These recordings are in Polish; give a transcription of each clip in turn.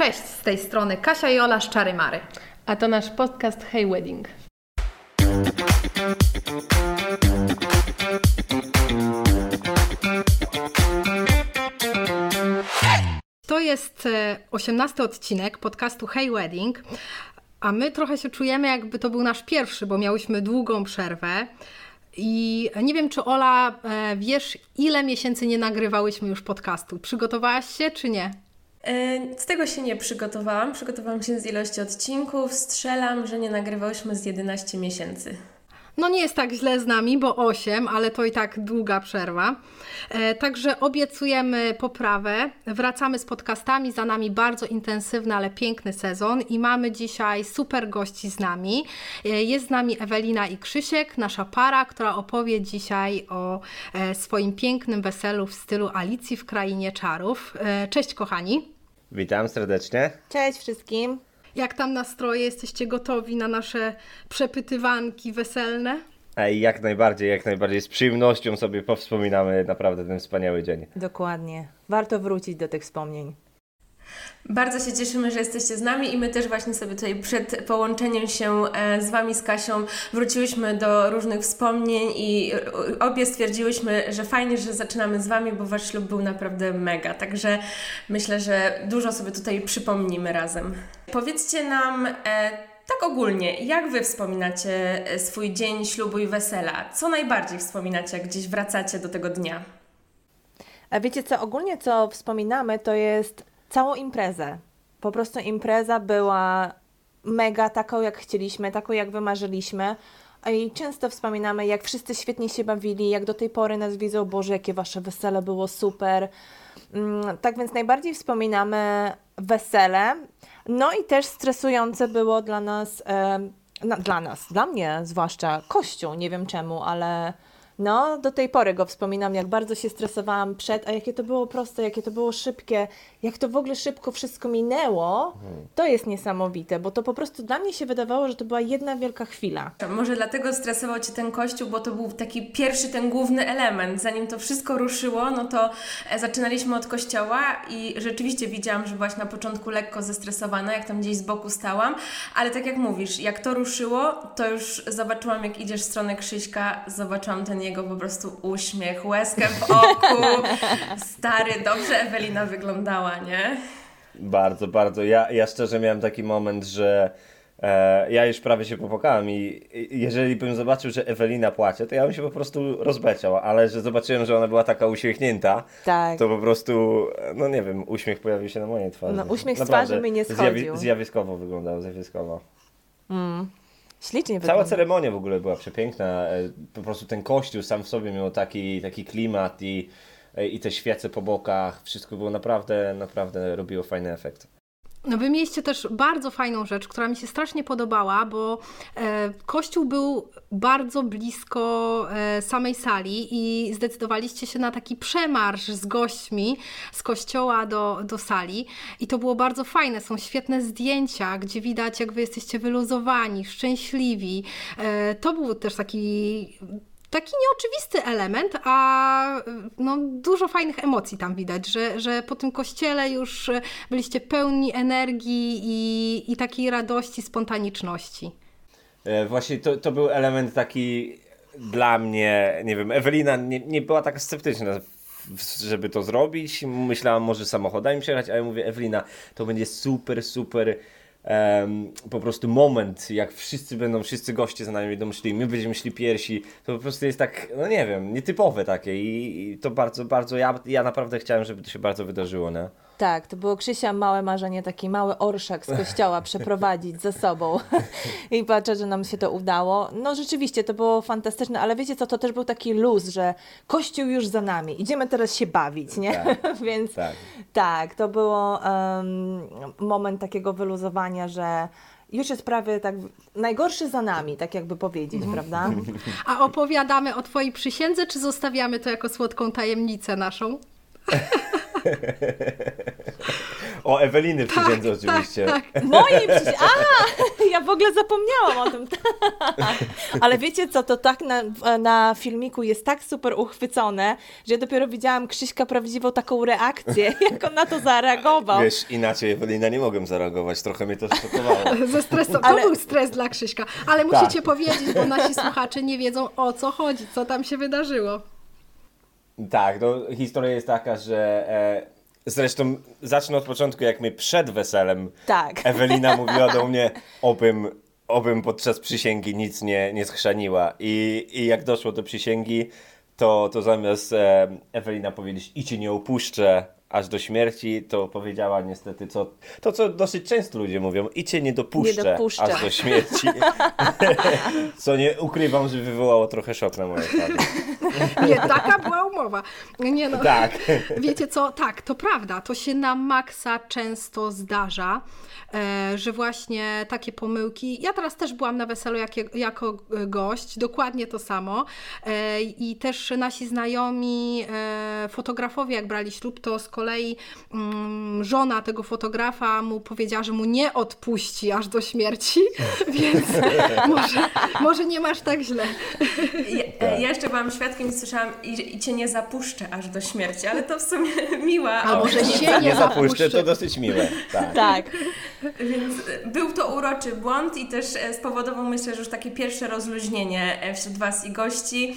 Cześć, z tej strony Kasia i Ola z Czary Mary. A to nasz podcast Hey Wedding. To jest e, osiemnasty odcinek podcastu Hey Wedding, a my trochę się czujemy jakby to był nasz pierwszy, bo miałyśmy długą przerwę. I nie wiem, czy Ola, e, wiesz, ile miesięcy nie nagrywałyśmy już podcastu? Przygotowałaś się, czy nie? E, z tego się nie przygotowałam. Przygotowałam się z ilości odcinków. Strzelam, że nie nagrywałyśmy z 11 miesięcy. No nie jest tak źle z nami, bo 8, ale to i tak długa przerwa. E, także obiecujemy poprawę. Wracamy z podcastami, za nami bardzo intensywny, ale piękny sezon i mamy dzisiaj super gości z nami. E, jest z nami Ewelina i Krzysiek, nasza para, która opowie dzisiaj o e, swoim pięknym weselu w stylu Alicji w Krainie Czarów. Cześć kochani. Witam serdecznie. Cześć wszystkim. Jak tam nastroje? Jesteście gotowi na nasze przepytywanki weselne? Ej, jak najbardziej, jak najbardziej. Z przyjemnością sobie powspominamy naprawdę ten wspaniały dzień. Dokładnie. Warto wrócić do tych wspomnień. Bardzo się cieszymy, że jesteście z nami i my też właśnie sobie tutaj przed połączeniem się e, z Wami, z Kasią, wróciłyśmy do różnych wspomnień i e, obie stwierdziłyśmy, że fajnie, że zaczynamy z Wami, bo Wasz ślub był naprawdę mega. Także myślę, że dużo sobie tutaj przypomnimy razem. Powiedzcie nam e, tak ogólnie, jak Wy wspominacie swój dzień ślubu i wesela? Co najbardziej wspominacie, jak gdzieś wracacie do tego dnia? A wiecie co, ogólnie co wspominamy, to jest całą imprezę. Po prostu impreza była mega taką, jak chcieliśmy, taką, jak wymarzyliśmy. I często wspominamy, jak wszyscy świetnie się bawili, jak do tej pory nas widzą, Boże, jakie wasze wesele było super. Mm, tak więc najbardziej wspominamy wesele. No i też stresujące było dla nas, dla nas, dla mnie zwłaszcza, kościół. Nie wiem czemu, ale no, do tej pory go wspominam, jak bardzo się stresowałam przed, a jakie to było proste, jakie to było szybkie, jak to w ogóle szybko wszystko minęło, to jest niesamowite, bo to po prostu dla mnie się wydawało, że to była jedna wielka chwila. Może dlatego stresował Cię ten kościół, bo to był taki pierwszy, ten główny element. Zanim to wszystko ruszyło, no to e, zaczynaliśmy od kościoła i rzeczywiście widziałam, że byłaś na początku lekko zestresowana, jak tam gdzieś z boku stałam, ale tak jak mówisz, jak to ruszyło, to już zobaczyłam, jak idziesz w stronę Krzyśka, zobaczyłam ten jego po prostu uśmiech, łezkę w oku. Stary, dobrze Ewelina wyglądała, nie? Bardzo, bardzo. Ja, ja szczerze miałem taki moment, że e, ja już prawie się popłakałem i i jeżeli bym zobaczył, że Ewelina płacze, to ja bym się po prostu rozbeczał, ale że zobaczyłem, że ona była taka uśmiechnięta, Tak. to po prostu, no nie wiem, uśmiech pojawił się na mojej twarzy. No, uśmiech z twarzy mi nie schodził. zjawiskowo wyglądał, zjawiskowo. Ślicznie Cała wygląda. ceremonia w ogóle była przepiękna. e, Po prostu ten kościół sam w sobie miał taki, taki klimat i, e, i te świece po bokach. Wszystko było naprawdę, naprawdę robiło fajny efekt. No wy mieliście też bardzo fajną rzecz, która mi się strasznie podobała, bo e, kościół był bardzo blisko e, samej sali i zdecydowaliście się na taki przemarsz z gośćmi z kościoła do, do sali i to było bardzo fajne. Są świetne zdjęcia, gdzie widać jak wy jesteście wyluzowani, szczęśliwi. E, to był też taki taki nieoczywisty element, a no, dużo fajnych emocji tam widać, że, że po tym kościele już byliście pełni energii i, i takiej radości, spontaniczności. E, Właśnie to, to był element taki dla mnie, nie wiem, Ewelina nie, nie była taka sceptyczna, żeby to zrobić. Myślałam, może samochodami przejechać, ale mówię, Ewelina, to będzie super, super em, po prostu moment, jak wszyscy będą, wszyscy goście za nami będą szli, my będziemy szli pierwsi, to po prostu jest tak, no nie wiem, nietypowe takie i, i to bardzo, bardzo, ja, ja naprawdę chciałem, żeby to się bardzo wydarzyło, nie? Tak, to było Krzysia małe marzenie, taki mały orszak z kościoła przeprowadzić ze sobą i patrzę, że nam się to udało. No rzeczywiście, to było fantastyczne, ale wiecie co, to też był taki luz, że kościół już za nami, idziemy teraz się bawić, nie? Tak, Więc tak. tak, to było em, moment takiego wyluzowania, że już jest prawie tak, najgorszy za nami, tak jakby powiedzieć, prawda? A opowiadamy o Twojej przysiędze, czy zostawiamy to jako słodką tajemnicę naszą? O Eweliny przysiędze oczywiście. Mojej przecież. A! Ja w ogóle zapomniałam o tym. Ale wiecie co, to tak na, na filmiku jest tak super uchwycone, że ja dopiero widziałam Krzyśka prawdziwą taką reakcję, jak on na to zareagował. Wiesz, inaczej Ewelina nie mogłem zareagować, trochę mnie to zszokowało. Ze stresu. To Ale- był stres dla Krzyśka. Ale musicie powiedzieć, bo nasi słuchacze nie wiedzą o co chodzi, co tam się wydarzyło. Tak, no historia jest taka, że e, zresztą zacznę od początku, jak mnie przed weselem Tak. Ewelina mówiła do mnie, obym, obym podczas przysięgi nic nie, nie schrzaniła. I, I jak doszło do przysięgi, to, to zamiast e, Ewelina powiedzieć i cię nie opuszczę aż do śmierci, to powiedziała niestety co, to, co dosyć często ludzie mówią, i cię nie dopuszczę, Nie dopuszczę. aż do śmierci. co nie ukrywam, że wywołało trochę szok na mojej twarzy. Nie, taka była umowa. Nie no. Tak. Wiecie co? Tak, to prawda. To się na maksa często zdarza, e, że właśnie takie pomyłki. Ja teraz też byłam na weselu jakie, jako gość, dokładnie to samo. E, I też nasi znajomi e, fotografowie, jak brali ślub, to z kolei mm, żona tego fotografa mu powiedziała, że mu nie odpuści aż do śmierci, więc może, może nie masz tak źle. Ja, ja jeszcze byłam świadkiem i słyszałam i, i cię nie zapuszczę aż do śmierci, ale to w sumie miła A może się nie Nie zapuszczę, to dosyć miłe. Tak. Tak. Więc e, był to uroczy błąd i też e, spowodował myślę, że już takie pierwsze rozluźnienie e, wśród Was i gości,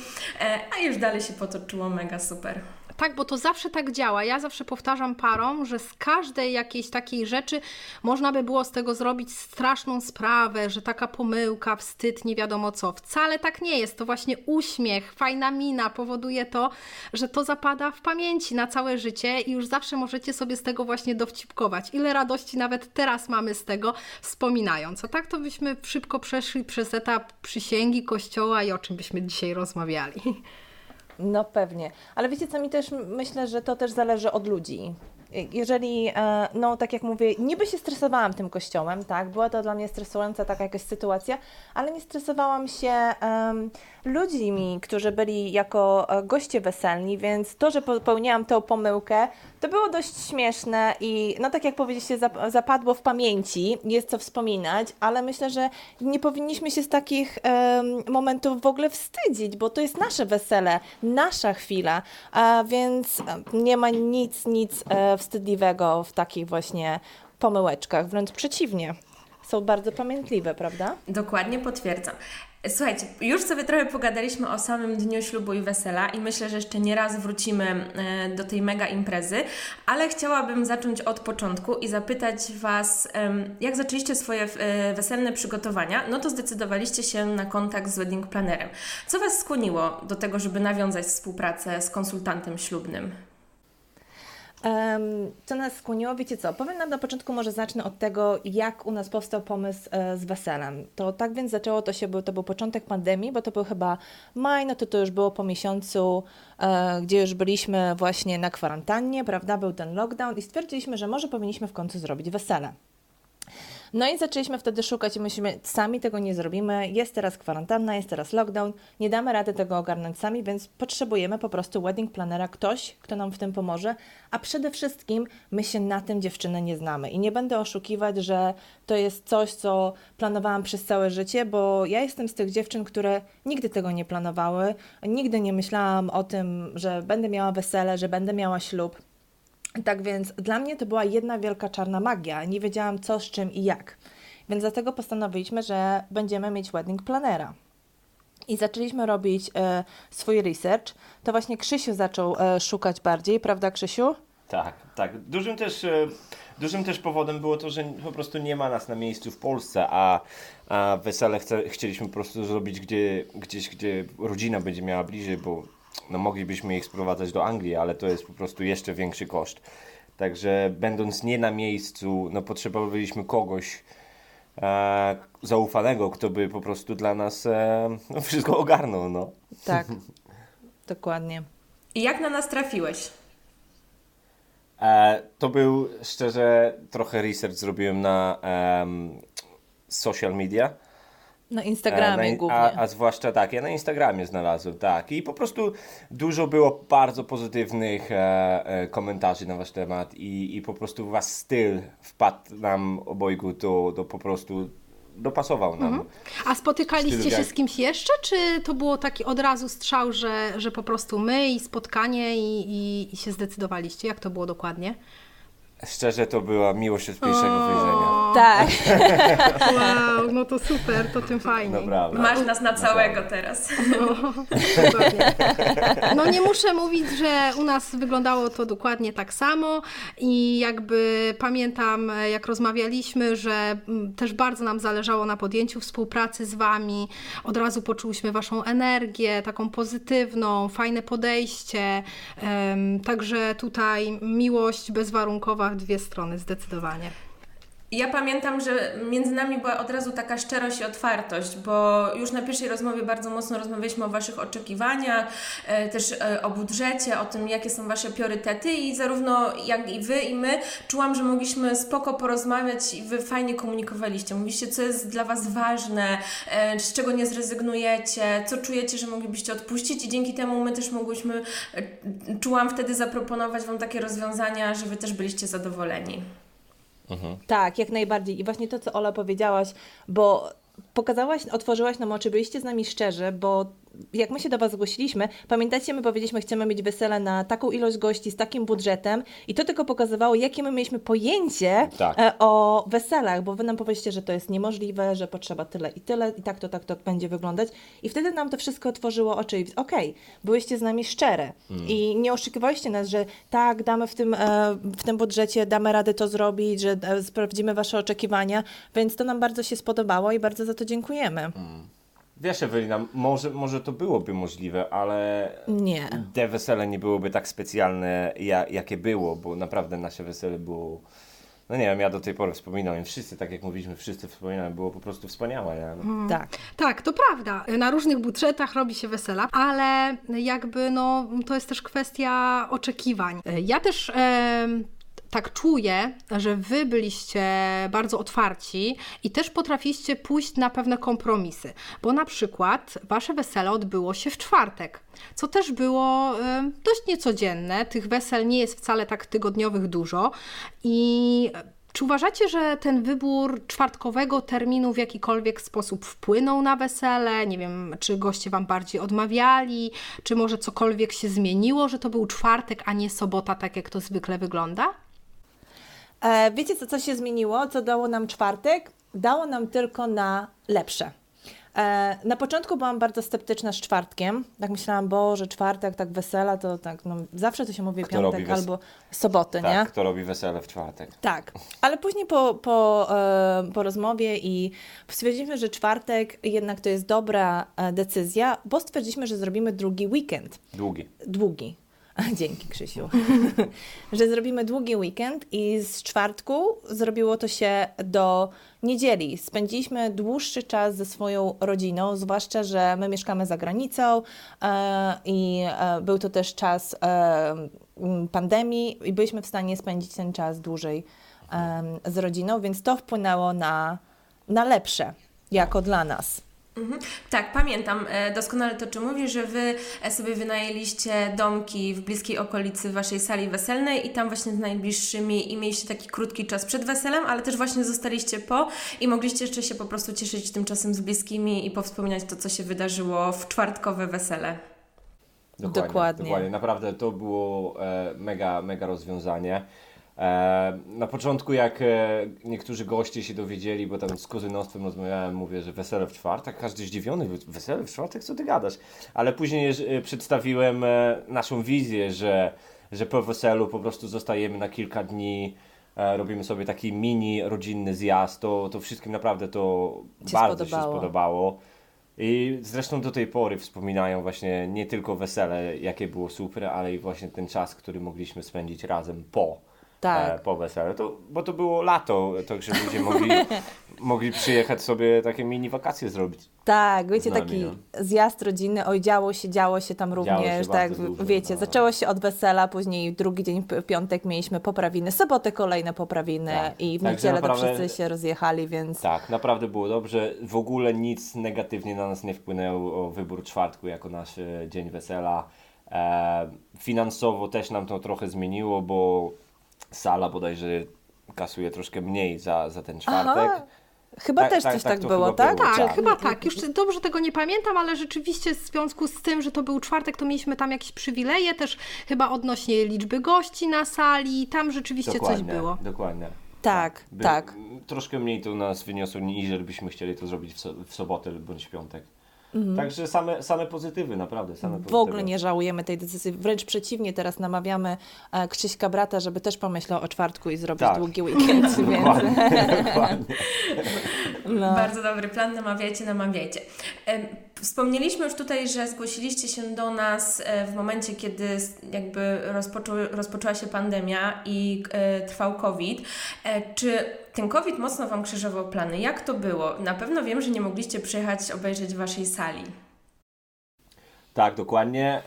a już dalej się potoczyło mega super. Tak, bo to zawsze tak działa. Ja zawsze powtarzam parom, że z każdej jakiejś takiej rzeczy można by było z tego zrobić straszną sprawę, że taka pomyłka, wstyd, nie wiadomo co. Wcale tak nie jest. To właśnie uśmiech, fajna mina powoduje to, że to zapada w pamięci na całe życie i już zawsze możecie sobie z tego właśnie dowcipkować. Ile radości nawet teraz mamy z tego, wspominając. A tak to byśmy szybko przeszli przez etap przysięgi, kościoła i o czym byśmy dzisiaj rozmawiali. No pewnie. Ale wiecie co, mi też myślę, że to też zależy od ludzi. Jeżeli, e, no tak jak mówię, niby się stresowałam tym kościołem, tak, była to dla mnie stresująca taka jakaś sytuacja, ale nie stresowałam się em, ludźmi, którzy byli jako e, goście weselni, więc to, że popełniłam tą pomyłkę, to było dość śmieszne i no tak jak powiedzieliście, zap- zapadło w pamięci, jest co wspominać, ale myślę, że nie powinniśmy się z takich em, momentów w ogóle wstydzić, bo to jest nasze wesele, nasza chwila, a więc e, nie ma nic, nic e, wstydliwego w takich właśnie pomyłeczkach, wręcz przeciwnie. Są bardzo pamiętliwe, prawda? Dokładnie potwierdzam. Słuchajcie, już sobie trochę pogadaliśmy o samym dniu ślubu i wesela i myślę, że jeszcze nie raz wrócimy e, do tej mega imprezy, ale chciałabym zacząć od początku i zapytać Was, jak zaczęliście swoje e, weselne przygotowania, no to zdecydowaliście się na kontakt z wedding planerem. Co Was skłoniło do tego, żeby nawiązać współpracę z konsultantem ślubnym? Co nas skłoniło? Wiecie co? Powiem nam na początku, może zacznę od tego, jak u nas powstał pomysł e, z weselem. To tak więc zaczęło to się, to był początek pandemii, bo to był chyba maj, no to to już było po miesiącu, e, gdzie już byliśmy właśnie na kwarantannie, prawda? Był ten lockdown i stwierdziliśmy, że może powinniśmy w końcu zrobić wesele. No i zaczęliśmy wtedy szukać i myślimy, sami tego nie zrobimy, jest teraz kwarantanna, jest teraz lockdown, nie damy rady tego ogarnąć sami, więc potrzebujemy po prostu wedding planera, ktoś, kto nam w tym pomoże, a przede wszystkim my się na tym dziewczyny nie znamy i nie będę oszukiwać, że to jest coś, co planowałam przez całe życie, bo ja jestem z tych dziewczyn, które nigdy tego nie planowały, nigdy nie myślałam o tym, że będę miała wesele, że będę miała ślub. Tak więc dla mnie to była jedna wielka czarna magia. Nie wiedziałam co, z czym i jak. Więc dlatego postanowiliśmy, że będziemy mieć wedding planera. I zaczęliśmy robić e, swój research. To właśnie Krzysiu zaczął e, szukać bardziej, prawda Krzysiu? Tak, tak. Dużym też, e, dużym też powodem było to, że po prostu nie ma nas na miejscu w Polsce, a, a wesele chce, chcieliśmy po prostu zrobić gdzie, gdzieś, gdzie rodzina będzie miała bliżej, bo no, moglibyśmy ich sprowadzać do Anglii, ale to jest po prostu jeszcze większy koszt. Także będąc nie na miejscu, no potrzebowaliśmy kogoś e, zaufanego, kto by po prostu dla nas e, no, wszystko ogarnął, no. Tak, dokładnie. I jak na nas trafiłeś? E, to był szczerze trochę research zrobiłem na social media Na Instagramie E, na- głównie. A, a zwłaszcza tak, ja na Instagramie znalazłem, tak. I po prostu dużo było bardzo pozytywnych e, e, komentarzy na wasz temat i, i po prostu wasz styl wpadł nam obojgu, to, to po prostu dopasował nam. A spotykaliście się z kimś jeszcze, czy to było taki od razu strzał, że, że po prostu my i spotkanie i, i, i się zdecydowaliście? Jak to było dokładnie? Szczerze, to była miłość od pierwszego wejrzenia. Tak. Wow, no to super, to tym fajniej. Naprawdę. Masz nas na całego teraz. Dokładnie. No nie muszę mówić, że u nas wyglądało to dokładnie tak samo i jakby pamiętam, jak rozmawialiśmy, że mm, też bardzo nam zależało na podjęciu współpracy z Wami. Od razu poczułyśmy Waszą energię, taką pozytywną, fajne podejście. Także tutaj miłość bezwarunkowa w dwie strony, zdecydowanie. Ja pamiętam, że między nami była od razu taka szczerość i otwartość, bo już na pierwszej rozmowie bardzo mocno rozmawialiśmy o Waszych oczekiwaniach, e, też e, o budżecie, o tym, jakie są Wasze priorytety i zarówno jak i Wy i my czułam, że mogliśmy spoko porozmawiać i Wy fajnie komunikowaliście. Mówiliście, co jest dla Was ważne, e, z czego nie zrezygnujecie, co czujecie, że moglibyście odpuścić i dzięki temu my też mogłyśmy, czułam wtedy zaproponować Wam takie rozwiązania, że Wy też byliście zadowoleni. Tak, jak najbardziej. I właśnie to, co Ola powiedziałaś, bo pokazałaś, otworzyłaś nam oczy, byliście z nami szczerzy, bo jak my się do Was zgłosiliśmy, pamiętacie, my powiedzieliśmy, chcemy mieć wesele na taką ilość gości, z takim budżetem i to tylko pokazywało, jakie my mieliśmy pojęcie Tak. e, o weselach, bo Wy nam powiedzieliście, że to jest niemożliwe, że potrzeba tyle i tyle i tak to, tak to będzie wyglądać i wtedy nam to wszystko otworzyło oczy i okej, byłyście z nami szczere i nie oszukiwaliście nas, że tak, damy w tym, e, w tym budżecie, damy radę to zrobić, że e, sprawdzimy Wasze oczekiwania, więc to nam bardzo się spodobało i bardzo za to dziękujemy. Wiesz, Ewelina, może, może to byłoby możliwe, ale Nie. te wesele nie byłoby tak specjalne, ja, jakie było, bo naprawdę nasze wesele było... No nie wiem, ja do tej pory wspominałem, wszyscy, tak jak mówiliśmy, wszyscy wspominałem, było po prostu wspaniałe. Nie? Tak. Tak, to prawda. Na różnych budżetach robi się wesela, ale jakby no, to jest też kwestia oczekiwań. Ja też tak czuję, że wy byliście bardzo otwarci i też potrafiliście pójść na pewne kompromisy, bo na przykład wasze wesele odbyło się w czwartek, co też było dość niecodzienne. Tych wesel nie jest wcale tak tygodniowych dużo i czy uważacie, że ten wybór czwartkowego terminu w jakikolwiek sposób wpłynął na wesele? Nie wiem, czy goście Wam bardziej odmawiali, czy może cokolwiek się zmieniło, że to był czwartek, a nie sobota, tak jak to zwykle wygląda? E, wiecie, co, co się zmieniło? Co dało nam czwartek? Dało nam tylko na lepsze. E, na początku byłam bardzo sceptyczna z czwartkiem. Tak myślałam, Boże, czwartek, tak wesela, to tak, no, zawsze to się mówi Kto piątek albo soboty, nie? Tak, kto robi wesele w czwartek. Tak, ale później po, po, e, po rozmowie i stwierdziliśmy, że czwartek jednak to jest dobra decyzja, bo stwierdziliśmy, że zrobimy drugi weekend. Długi. Długi. Dzięki, Krzysiu. że zrobimy długi weekend i z czwartku zrobiło to się do niedzieli. Spędziliśmy dłuższy czas ze swoją rodziną, zwłaszcza, że my mieszkamy za granicą e, i e, był to też czas e, pandemii i byliśmy w stanie spędzić ten czas dłużej z rodziną, więc to wpłynęło na, na lepsze, jako dla nas. Mhm. Tak, pamiętam e, doskonale to, czy mówisz, że Wy e, sobie wynajęliście domki w bliskiej okolicy Waszej sali weselnej i tam właśnie z najbliższymi i mieliście taki krótki czas przed weselem, ale też właśnie zostaliście po i mogliście jeszcze się po prostu cieszyć tym czasem z bliskimi i powspominać to, co się wydarzyło w czwartkowe wesele. Dokładnie. Dokładnie. dokładnie. Naprawdę to było e, mega, mega rozwiązanie. E, na początku, jak e, niektórzy goście się dowiedzieli, bo tam z kuzynostwem rozmawiałem, mówię, że wesele w czwartek, każdy zdziwiony, wesele w czwartek, co ty gadasz? Ale później e, przedstawiłem naszą wizję, że, że po weselu po prostu zostajemy na kilka dni, robimy sobie taki mini rodzinny zjazd, to, to wszystkim naprawdę to Się bardzo spodobało. się spodobało. I zresztą do tej pory wspominają właśnie nie tylko wesele, jakie było super, ale i właśnie ten czas, który mogliśmy spędzić razem po, Tak. e, po weselu. To, bo to było lato, także ludzie mogli, mogli przyjechać sobie takie mini wakacje zrobić. Tak, wiecie, nami, taki no. zjazd rodzinny, oj działo się, działo się tam również, się tak, dużo, wiecie, no. zaczęło się od wesela, później drugi dzień, piątek mieliśmy poprawiny, sobotę kolejne poprawiny Tak. i w Także niedzielę naprawdę- to wszyscy się rozjechali, więc Tak, naprawdę było dobrze. W ogóle nic negatywnie na nas nie wpłynęło o wybór czwartku jako nasz e, dzień wesela. E, finansowo też nam to trochę zmieniło, bo sala bodajże kasuje troszkę mniej za, za ten czwartek. Aha, chyba Tak, też tak, coś tak tak, było, chyba tak? było, Tak, tak. chyba tak. Już dobrze tego nie pamiętam, ale rzeczywiście w związku z tym, że to był czwartek, to mieliśmy tam jakieś przywileje też chyba odnośnie liczby gości na sali. Tam rzeczywiście coś było. Dokładnie. Tak, By- tak. Troszkę mniej to nas wyniosło, niżeli byśmy chcieli to zrobić w, so, w sobotę bądź w piątek. Mhm. Także same, same pozytywy, naprawdę. Same W pozytywy. ogóle nie żałujemy tej decyzji, wręcz przeciwnie, teraz namawiamy e, Krzyśka brata, żeby też pomyślał o czwartku i zrobić Tak. długi weekend, więc Dokładnie, dokładnie. no. Bardzo dobry plan, namawiajcie, namawiajcie. Wspomnieliśmy już tutaj, że zgłosiliście się do nas e, w momencie, kiedy jakby rozpoczął, rozpoczęła się pandemia i e, trwał COVID. E, Czy ten COVID mocno Wam krzyżował plany? Jak to było? Na pewno wiem, że nie mogliście przyjechać obejrzeć Waszej sali. Tak, dokładnie.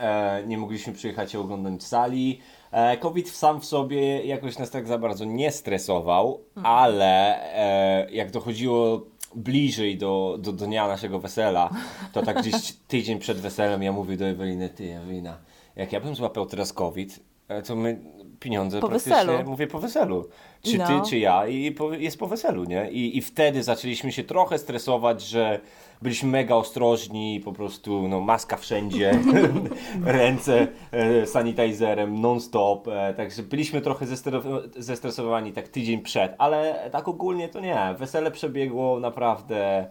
Nie mogliśmy przyjechać i oglądać sali. E, COVID sam w sobie jakoś nas tak za bardzo nie stresował, ale e, jak dochodziło bliżej do, do dnia naszego wesela, to tak gdzieś tydzień przed weselem ja mówię do Eweliny, ty Ewelina, jak ja bym złapał teraz COVID, e, to my pieniądze Po praktycznie, weselu. mówię po weselu. Czy No. ty, czy ja i po, jest po weselu, nie? I, I wtedy zaczęliśmy się trochę stresować, że byliśmy mega ostrożni, po prostu no, maska wszędzie, ręce e, sanitizerem non-stop, e, także byliśmy trochę zestre- zestresowani tak tydzień przed, ale tak ogólnie to nie, wesele przebiegło naprawdę,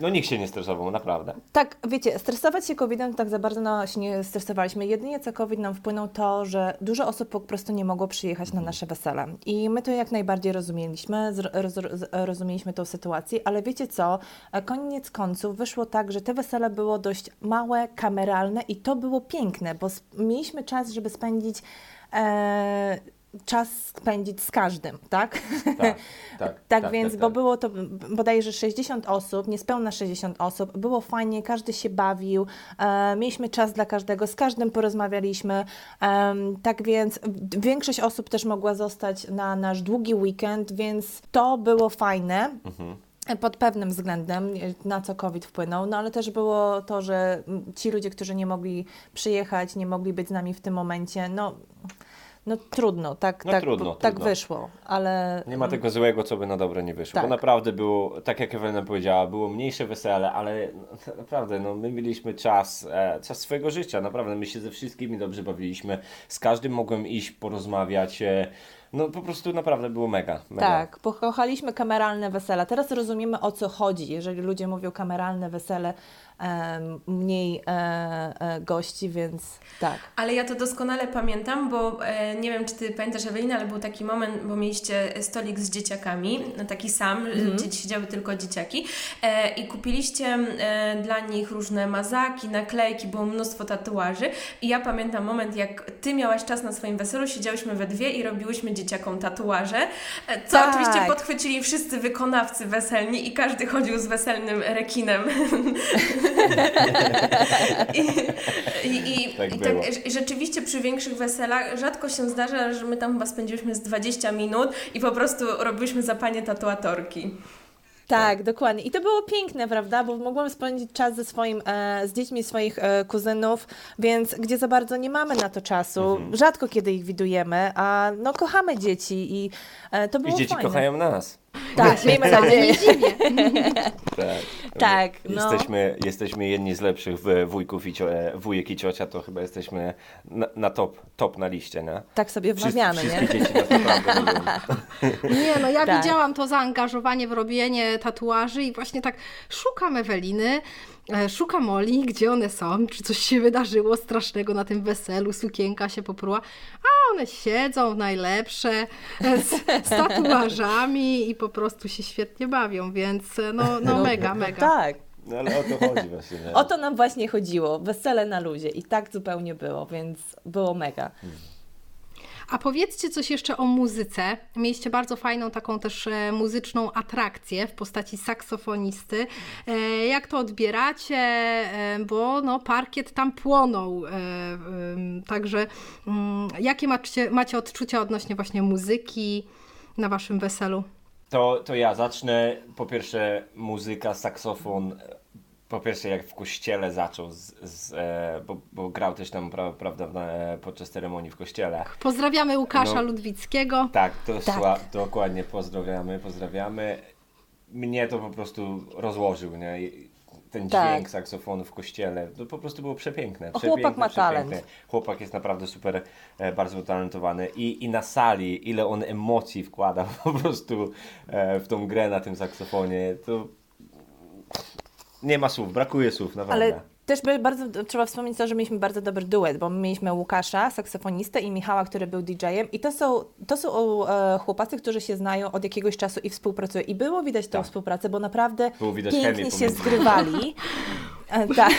no nikt się nie stresował, naprawdę. Tak, wiecie, stresować się COVID-em tak za bardzo no, się nie stresowaliśmy. Jedynie co COVID nam wpłynął to, że dużo osób po prostu nie mogło przyjechać na nasze wesele. I my to jak najbardziej rozumieliśmy, roz, roz, rozumieliśmy tą sytuację, ale wiecie co, E, koniec końców wyszło tak, że te wesele było dość małe, kameralne i to było piękne, bo mieliśmy czas, żeby spędzić e, czas spędzić z każdym, tak? Tak, tak. Tak, więc, tak, bo tak. było to bodajże 60 osób, niespełna 60 osób, było fajnie, każdy się bawił, e, mieliśmy czas dla każdego, z każdym porozmawialiśmy, em, tak więc większość osób też mogła zostać na nasz długi weekend, więc to było fajne. Pod pewnym względem, na co COVID wpłynął, no ale też było to, że ci ludzie, którzy nie mogli przyjechać, nie mogli być z nami w tym momencie, no, no trudno, tak, No tak, trudno, tak trudno. wyszło, ale Nie ma tego złego, co by na dobre nie wyszło. Tak. Bo naprawdę było, tak jak Ewelina powiedziała, było mniejsze wesele, ale no, naprawdę, no, my mieliśmy czas, e, czas swojego życia. Naprawdę, my się ze wszystkimi dobrze bawiliśmy. Z każdym mogłem iść, porozmawiać. E, no po prostu naprawdę było mega. mega. Tak, pokochaliśmy kameralne wesela. Teraz rozumiemy o co chodzi, jeżeli ludzie mówią kameralne wesele, mniej e, e, gości, więc tak. Ale ja to doskonale pamiętam, bo e, nie wiem, czy Ty pamiętasz, Ewelina, ale był taki moment, bo mieliście stolik z dzieciakami, no, taki sam, gdzie siedziały tylko dzieciaki e, i kupiliście e, dla nich różne mazaki, naklejki, było mnóstwo tatuaży i ja pamiętam moment, jak Ty miałaś czas na swoim weselu, siedziałyśmy we dwie i robiłyśmy dzieciakom tatuaże, e, co Tak. oczywiście podchwycili wszyscy wykonawcy weselni i każdy chodził z weselnym rekinem. I, i, i, Tak i było. tak rz- rzeczywiście przy większych weselach rzadko się zdarza, że my tam chyba spędziliśmy z 20 minut i po prostu robiliśmy zapanie tatuatorki. Tak, dokładnie. I to było piękne, prawda? Bo mogłam spędzić czas ze swoim, e, z dziećmi swoich e, kuzynów, więc gdzie za bardzo nie mamy na to czasu. Mhm. Rzadko kiedy ich widujemy, a no kochamy dzieci i e, to było I dzieci fajne. kochają nas. Tak, miejmy Wcale nadzieję. Tak. Tak, no. Jesteśmy, jesteśmy jedni z lepszych w- wujków i cio, e, wujek i ciocia, to chyba jesteśmy na, na top, top na liście, nie? Tak sobie Wszyscy, wmawiamy, nie? dzieci nas. Nie, no ja Tak. widziałam to zaangażowanie w robienie tatuaży i właśnie tak szukam Eweliny, e, szukam Oli, gdzie one są, czy coś się wydarzyło strasznego na tym weselu, sukienka się popruła, a one siedzą najlepsze e, z, z tatuażami i po prostu się świetnie bawią, więc e, no, no mega, mega. Tak. No ale o to chodzi właśnie. Nie? O to nam właśnie chodziło. Wesele na luzie. I tak zupełnie było, więc było mega. A powiedzcie coś jeszcze o muzyce. Mieliście bardzo fajną taką też e, muzyczną atrakcję w postaci saksofonisty. E, jak to odbieracie? E, bo no, parkiet tam płonął. Także mm, jakie macie, macie odczucia odnośnie właśnie muzyki na waszym weselu? To, to ja zacznę. Po pierwsze, muzyka, saksofon. Po pierwsze, jak w kościele zaczął, z, z, e, bo, bo grał też tam, pra, prawda, e, podczas ceremonii w kościele. Pozdrawiamy Łukasza No. Ludwickiego. Tak, to Tak. Sła, dokładnie pozdrawiamy, pozdrawiamy. Mnie to po prostu rozłożył, nie? Ten Tak. dźwięk saksofonu w kościele, to po prostu było przepiękne. O, chłopak przepiękne, ma talent. przepiękne. Chłopak jest naprawdę super, e, bardzo utalentowany I, i na sali, ile on emocji wkłada po prostu w tą grę na tym saksofonie, to nie ma słów, brakuje słów, naprawdę. Ale też by bardzo trzeba wspomnieć to, że mieliśmy bardzo dobry duet, bo my mieliśmy Łukasza, saksofonistę i Michała, który był DJ-em i to są, to są e, chłopacy, którzy się znają od jakiegoś czasu i współpracują. I było widać tę Tak. współpracę, bo naprawdę pięknie się zgrywali. E, tak.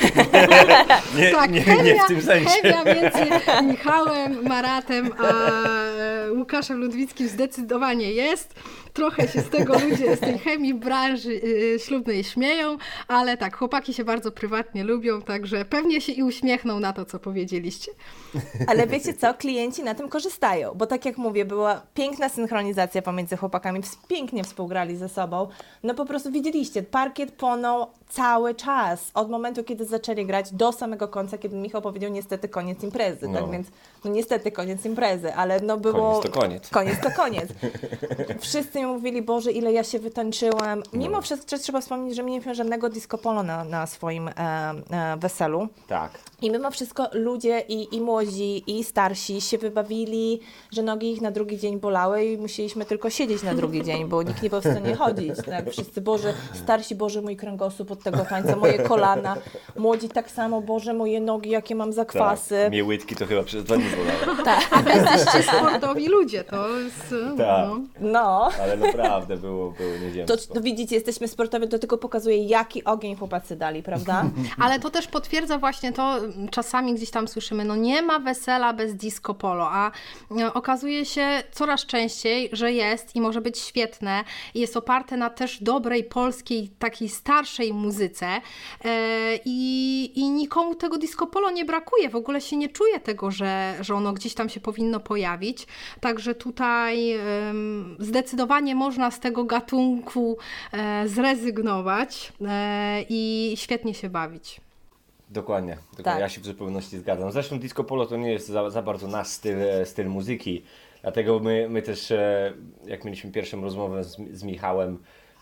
nie, Tak, nie, chemia, nie w tym sensie. chemia między Michałem Maratem a e, Łukaszem Ludwickim zdecydowanie jest. Trochę się z tego ludzie z tej chemii branży y, ślubnej śmieją, ale tak, chłopaki się bardzo prywatnie lubią, także pewnie się i uśmiechną na to, co powiedzieliście. Ale wiecie co, klienci na tym korzystają, bo tak jak mówię, była piękna synchronizacja pomiędzy chłopakami, pięknie współgrali ze sobą. No po prostu widzieliście, parkiet płonął cały czas, od momentu, kiedy zaczęli grać do samego końca, kiedy Michał powiedział niestety koniec imprezy, No. tak więc no niestety koniec imprezy, ale no było... Koniec to koniec. Koniec to koniec. Wszyscy mi mówili, Boże, ile ja się wytańczyłem. Mimo No. wszystko trzeba wspomnieć, że nie mieliśmy żadnego disco polo na, na swoim e, e, weselu. Tak. I mimo wszystko ludzie i, i młodzi, i starsi się wybawili, że nogi ich na drugi dzień bolały i musieliśmy tylko siedzieć na drugi dzień, bo nikt nie był w stanie chodzić. Tak? Wszyscy, Boże, starsi, Boże, mój kręgosłup od tego tańca, moje kolana. Młodzi tak samo, Boże, moje nogi, jakie mam zakwasy. Tak. Mnie łydki to chyba przez dwa dni bolały. Jesteście sportowi ludzie, to jest... Tak. No. No. Ale naprawdę było, było To, nieziemsko. to widzicie, jesteśmy sportowi, to tylko pokazuje, jaki ogień chłopacy dali, prawda? Ale to też potwierdza właśnie to, m, czasami gdzieś tam słyszymy, no nie ma wesela bez disco polo, a e, okazuje się coraz częściej, że jest i może być świetne i jest oparte na też dobrej polskiej, takiej starszej muzyce e, i, i nikomu tego disco polo nie brakuje, w ogóle się nie czuje tego, że, że ono gdzieś tam się powinno pojawić, także tutaj em, zdecydowanie można z tego gatunku e, zrezygnować e, i świetnie się bawić. Dokładnie, dokładnie. Tak. ja się w zupełności zgadzam. Zresztą disco polo to nie jest za, za bardzo nasz styl, e, styl muzyki, dlatego my, my też, jak mieliśmy pierwszą rozmowę z, z Michałem,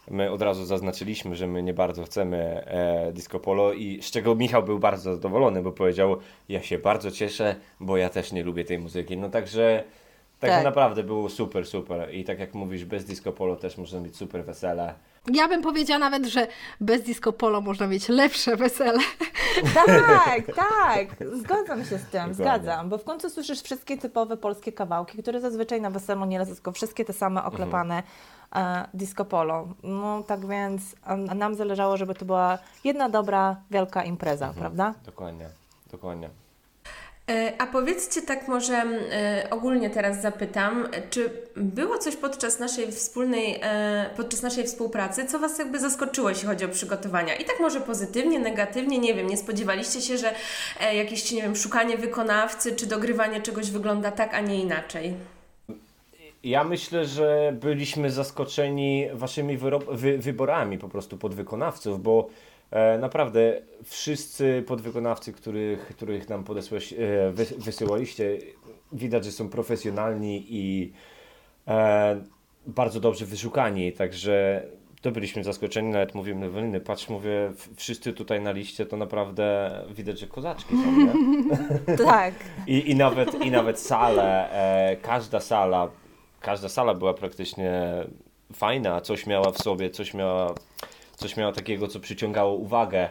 my od razu zaznaczyliśmy, że my nie bardzo chcemy e, disco polo i z czego Michał był bardzo zadowolony, bo powiedział, ja się bardzo cieszę, bo ja też nie lubię tej muzyki. No także, także Tak. naprawdę było super, super i tak jak mówisz, bez disco polo też można mieć super wesele. Ja bym powiedziała nawet, że bez disco polo można mieć lepsze wesele. Tak, tak, zgadzam się z tym, Dokładnie. zgadzam, bo w końcu słyszysz wszystkie typowe polskie kawałki, które zazwyczaj na weselu nie lecą, tylko wszystkie te same oklepane e, disco polo. No tak więc a, a nam zależało, żeby to była jedna dobra, wielka impreza, prawda? Dokładnie, dokładnie. E, A powiedzcie tak może e, ogólnie teraz zapytam, czy było coś podczas naszej wspólnej, e, podczas naszej współpracy, co Was jakby zaskoczyło, jeśli chodzi o przygotowania? I tak może pozytywnie, negatywnie, nie wiem, nie spodziewaliście się, że jakieś, nie wiem, szukanie wykonawcy, czy dogrywanie czegoś wygląda tak, a nie inaczej? Ja myślę, że byliśmy zaskoczeni waszymi wy- wyborami po prostu podwykonawców, bo e, naprawdę wszyscy podwykonawcy, których, których nam podesłałeś, e, wy- wysyłaliście, widać, że są profesjonalni i e, bardzo dobrze wyszukani, także to byliśmy zaskoczeni, nawet mówimy Eweliny, patrz, mówię, wszyscy tutaj na liście to naprawdę widać, że kozaczki są, nie? Tak. I, i, nawet, I nawet sale, e, każda sala, każda sala była praktycznie fajna, coś miała w sobie, coś miała, coś miała takiego, co przyciągało uwagę.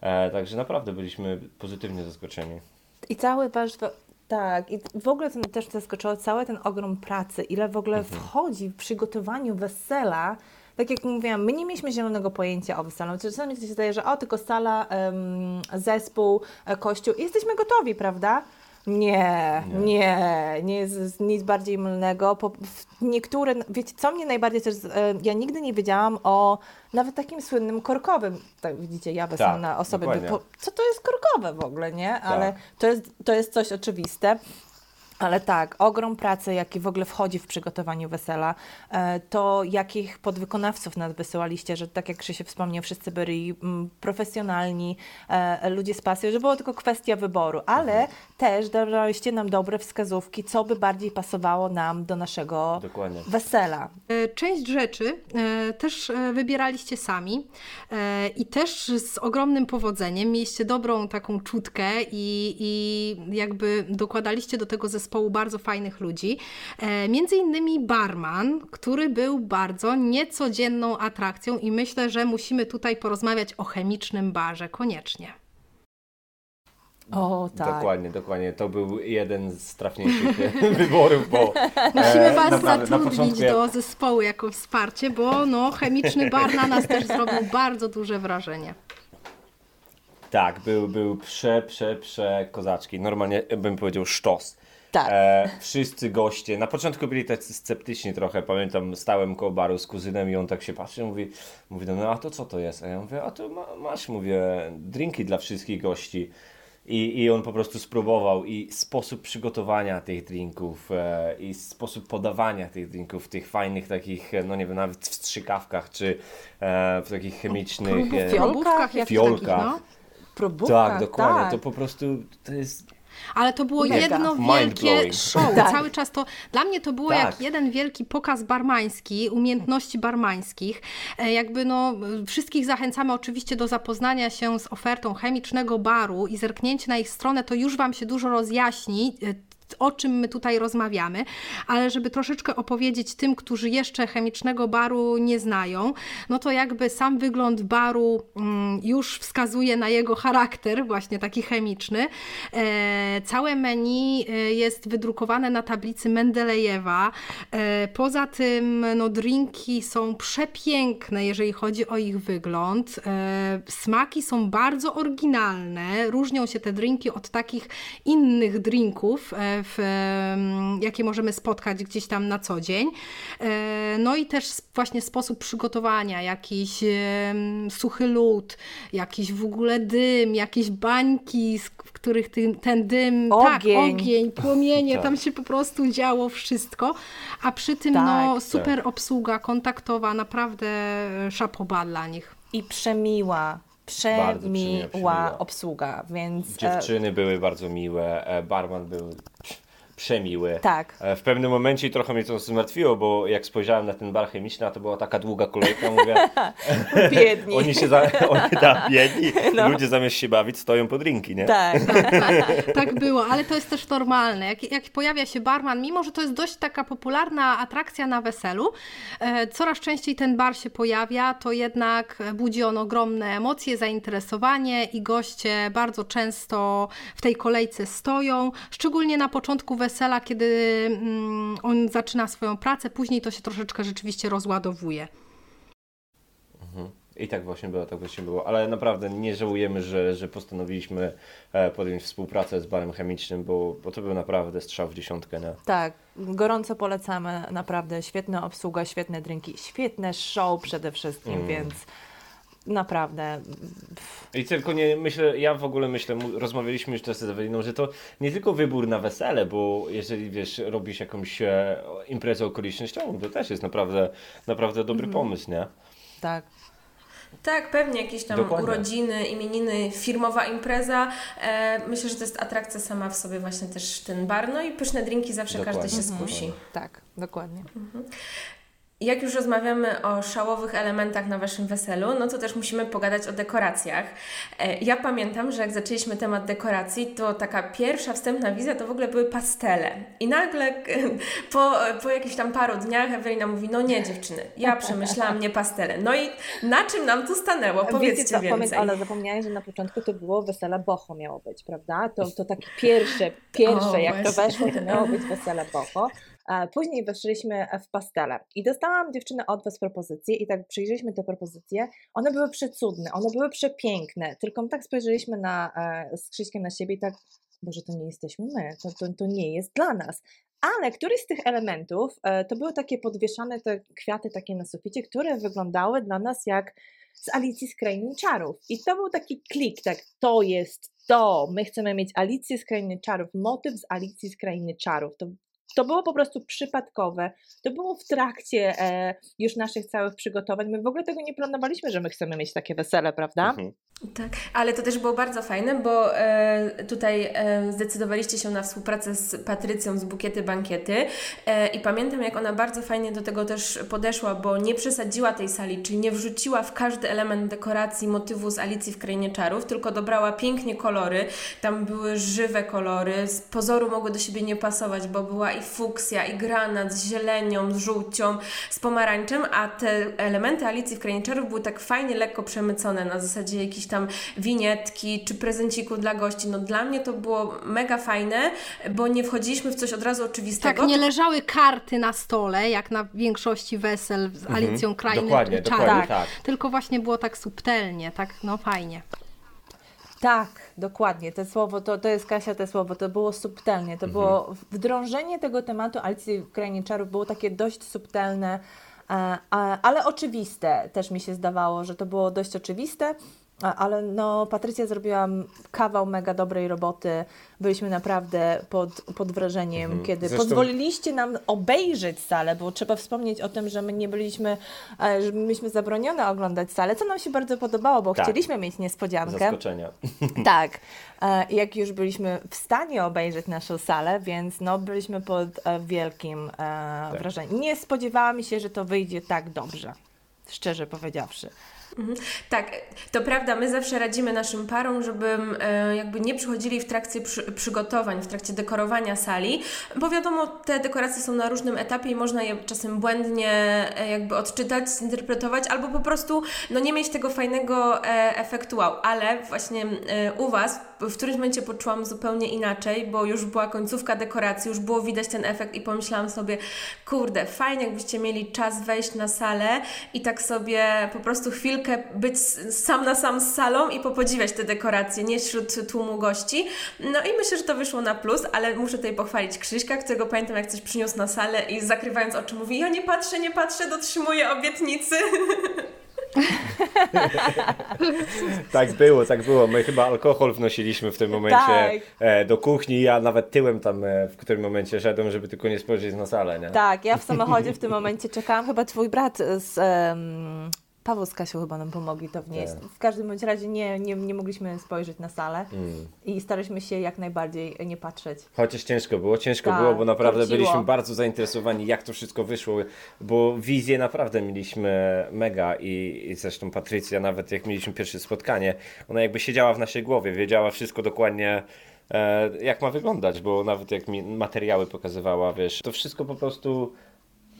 E, także naprawdę byliśmy pozytywnie zaskoczeni. I cały wasz. Tak, i w ogóle to mnie też zaskoczyło cały ten ogrom pracy, ile w ogóle wchodzi w przygotowaniu wesela. Tak jak mówiłam, my nie mieliśmy zielonego pojęcia o weselu. Czasami się zdaje, że o, tylko sala, zespół, e, kościół i jesteśmy gotowi, prawda? Nie, nie, nie jest nic bardziej mylnego. Po, niektóre, wiecie, co mnie najbardziej też, e, ja nigdy nie wiedziałam o nawet takim słynnym korkowym. Tak widzicie, ja weselna Tak, osoby, by, dokładnie. po, co to jest korkowe w ogóle, nie? Ale to jest, to jest coś oczywiste. Ale tak, ogrom pracy, jaki w ogóle wchodzi w przygotowaniu wesela, e, to jakich podwykonawców nas wysyłaliście, że tak jak Krzysiek wspomniał, wszyscy byli mm, profesjonalni, e, ludzie z pasją, że było tylko kwestia wyboru, ale Mhm. też dawaliście nam dobre wskazówki, co by bardziej pasowało nam do naszego Dokładnie. wesela. E, Część rzeczy też wybieraliście sami i też z ogromnym powodzeniem. Mieliście dobrą taką czutkę i, i jakby dokładaliście do tego zespołu bardzo fajnych ludzi. E, Między innymi barman, który był bardzo niecodzienną atrakcją i myślę, że musimy tutaj porozmawiać o chemicznym barze koniecznie. O tak. Dokładnie, dokładnie. To był jeden z trafniejszych wyborów, bo Musimy e, Was naprawdę, zatrudnić jak- do zespołu jako wsparcie, bo no, chemiczny bar na nas też zrobił bardzo duże wrażenie. Tak, był, był prze, prze, prze kozaczki. Normalnie bym powiedział sztos. Tak. E, wszyscy goście, na początku byli tacy sceptyczni trochę, pamiętam, stałem koło baru z kuzynem i on tak się patrzy, mówi, mówi do mnie, a to co to jest? A ja mówię, a to ma, masz, mówię, drinki dla wszystkich gości. I, I on po prostu spróbował i sposób przygotowania tych drinków e, i sposób podawania tych drinków, tych fajnych takich, no nie wiem, nawet w strzykawkach, czy e, w takich chemicznych... E, w jakichś fiolkach. takich, no. Tak, dokładnie. tak. To po prostu to jest Ale to było Mega. jedno wielkie show. Tak. Cały czas to dla mnie to było Tak. jak jeden wielki pokaz barmański, umiejętności barmańskich. E, Jakby no e, wszystkich zachęcamy oczywiście do zapoznania się z ofertą chemicznego baru i zerknięcie na ich stronę, to już wam się dużo rozjaśni. O czym my tutaj rozmawiamy, ale żeby troszeczkę opowiedzieć tym, którzy jeszcze chemicznego baru nie znają, no to jakby sam wygląd baru mm, już wskazuje na jego charakter, właśnie taki chemiczny. E, całe menu e, jest wydrukowane na tablicy Mendelejewa. E, poza tym no, drinki są przepiękne, jeżeli chodzi o ich wygląd. Smaki są bardzo oryginalne. Różnią się te drinki od takich innych drinków, w, jakie możemy spotkać gdzieś tam na co dzień. E, No i też właśnie sposób przygotowania, jakiś suchy lód, jakiś w ogóle dym, jakieś bańki, z w których ten, ten dym, tak, Ogień. ogień, płomienie, Tak. tam się po prostu działo wszystko, a przy tym Tak, no tak. super obsługa kontaktowa, naprawdę szapoba dla nich. I przemiła, przemiła, obsługa, więc... e, Dziewczyny były bardzo miłe, e, barman był przemiły. Tak. E, W pewnym momencie trochę mnie to zmartwiło, bo jak spojrzałem na ten bar chemiczny, a to była taka długa kolejka, mówię, Biedni. oni się za, oni tam biedni, No. ludzie zamiast się bawić stoją po drinki, nie? Tak. Tak było, ale to jest też normalne. Jak, jak pojawia się barman, mimo że to jest dość taka popularna atrakcja na weselu, e, coraz częściej ten bar się pojawia, to jednak budzi on ogromne emocje, zainteresowanie i goście bardzo często w tej kolejce stoją, szczególnie na początku wesela, kiedy mm, on zaczyna swoją pracę, później to się troszeczkę rzeczywiście rozładowuje. I tak właśnie było, tak właśnie było. Ale naprawdę nie żałujemy, że, że postanowiliśmy e, podjąć współpracę z barem chemicznym, bo, bo to był naprawdę strzał w dziesiątkę, nie? Tak, gorąco polecamy, naprawdę świetna obsługa, świetne drinki, świetne show przede wszystkim, Mm. więc naprawdę I tylko nie myślę, ja w ogóle myślę, rozmawialiśmy już teraz z Eweliną, że to nie tylko wybór na wesele, bo jeżeli wiesz, robisz jakąś e, imprezę okolicznościową, to też jest naprawdę, naprawdę dobry Mhm. pomysł, nie? tak. Tak, pewnie jakieś tam Dokładnie. urodziny, imieniny, firmowa impreza. E, myślę, że to jest atrakcja sama w sobie właśnie też ten bar. No i pyszne drinki zawsze Dokładnie. każdy się skusi. Tak, dokładnie. Jak już rozmawiamy o szałowych elementach na Waszym weselu, no to też musimy pogadać o dekoracjach. E, Ja pamiętam, że jak zaczęliśmy temat dekoracji, to taka pierwsza wstępna wizja to w ogóle były pastele. I nagle po, po jakichś tam paru dniach Ewelina mówi, no nie dziewczyny, ja przemyślałam nie pastele. No i na czym nam tu stanęło? Powiedzcie Wiecie co, więcej. zapomniałeś, że na początku to było wesele boho miało być, prawda? To, to takie pierwsze, pierwsze O, jak to właśnie. weszło, to miało być wesele boho. A później weszliśmy w pastele i dostałam dziewczynę od Was propozycję i tak przyjrzeliśmy te propozycje. One były przecudne, one były przepiękne, tylko tak spojrzeliśmy na, e, z Krzyśkiem na siebie i tak Boże, to nie jesteśmy my, to, to, to nie jest dla nas. Ale któryś z tych elementów e, to były takie podwieszane te kwiaty takie na suficie, które wyglądały dla nas jak z Alicji z Krainy Czarów. I to był taki klik, tak, to jest to, my chcemy mieć Alicję z Krainy Czarów, motyw z Alicji z Krainy Czarów. To, to było po prostu przypadkowe. To było w trakcie e, już naszych całych przygotowań. My w ogóle tego nie planowaliśmy, że my chcemy mieć takie wesele, prawda? Mhm. Tak, ale to też było bardzo fajne, bo e, tutaj e, zdecydowaliście się na współpracę z Patrycją z Bukiety Bankiety e, i pamiętam, jak ona bardzo fajnie do tego też podeszła, bo nie przesadziła tej sali, czyli nie wrzuciła w każdy element dekoracji motywu z Alicji w Krainie Czarów, tylko dobrała pięknie kolory, tam były żywe kolory, z pozoru mogły do siebie nie pasować, bo była i fuksja, i granat z zielenią, z żółcią, z pomarańczem, a te elementy Alicji w Krainie Czarów były tak fajnie, lekko przemycone, na zasadzie jakichś tam winietki czy prezenciku dla gości. No dla mnie to było mega fajne, bo nie wchodziliśmy w coś od razu oczywistego. Tak, nie leżały karty na stole, jak na większości wesel z Alicją Krainy Dokładnie, Czarów. tak. Tylko właśnie było tak subtelnie, tak no fajnie. Tak, dokładnie. To słowo, to, to jest Kasia, to słowo, to było subtelnie. To było wdrążenie tego tematu Alicji w Krainie Czarów było takie dość subtelne, e, ale oczywiste. Też mi się zdawało, że to było dość oczywiste. Ale no, Patrycja zrobiła kawał mega dobrej roboty. Byliśmy naprawdę pod, pod wrażeniem, kiedy Zresztą- pozwoliliście nam obejrzeć salę, bo trzeba wspomnieć o tym, że my nie byliśmy, e, że myśmy zabronione oglądać salę, co nam się bardzo podobało, bo Tak. chcieliśmy mieć niespodziankę. Zaskoczenia. Tak, e, jak już byliśmy w stanie obejrzeć naszą salę, więc no, byliśmy pod e, wielkim e, wrażeniem. Nie spodziewałam się, że to wyjdzie tak dobrze, szczerze powiedziawszy. Tak, to prawda, my zawsze radzimy naszym parom, żeby e, jakby nie przychodzili w trakcie przy, przygotowań, w trakcie dekorowania sali, bo wiadomo, te dekoracje są na różnym etapie i można je czasem błędnie e, jakby odczytać, zinterpretować, albo po prostu no, nie mieć tego fajnego e, efektu wow. Ale właśnie u Was w którymś momencie poczułam zupełnie inaczej, bo już była końcówka dekoracji, już było widać ten efekt i pomyślałam sobie, kurde, fajnie jakbyście mieli czas wejść na salę i tak sobie po prostu chwilkę być s- sam na sam z salą i popodziwiać te dekoracje, nie wśród tłumu gości. No i myślę, że to wyszło na plus, ale muszę tutaj pochwalić Krzyśka, którego pamiętam jak coś przyniósł na salę i zakrywając oczy mówi, ja nie patrzę, nie patrzę, dotrzymuję obietnicy. Tak było, tak było. My chyba alkohol wnosiliśmy w tym momencie Tak. e, do kuchni. Ja nawet tyłem tam e, w którym momencie szedłem, żeby tylko nie spojrzeć na salę, nie? Tak, ja w samochodzie w tym momencie czekałam, chyba twój brat z... em, Paweł z Kasią chyba nam pomogli to wnieść. Tak. W każdym bądź razie nie, nie, nie mogliśmy spojrzeć na salę Mm. i staraliśmy się jak najbardziej nie patrzeć. Chociaż ciężko było, ciężko Tak, było, bo naprawdę korciło. byliśmy bardzo zainteresowani, jak to wszystko wyszło, bo wizję naprawdę mieliśmy mega i, i zresztą Patrycja, nawet jak mieliśmy pierwsze spotkanie, ona jakby siedziała w naszej głowie, wiedziała wszystko dokładnie, e, jak ma wyglądać, bo nawet jak mi materiały pokazywała, wiesz, to wszystko po prostu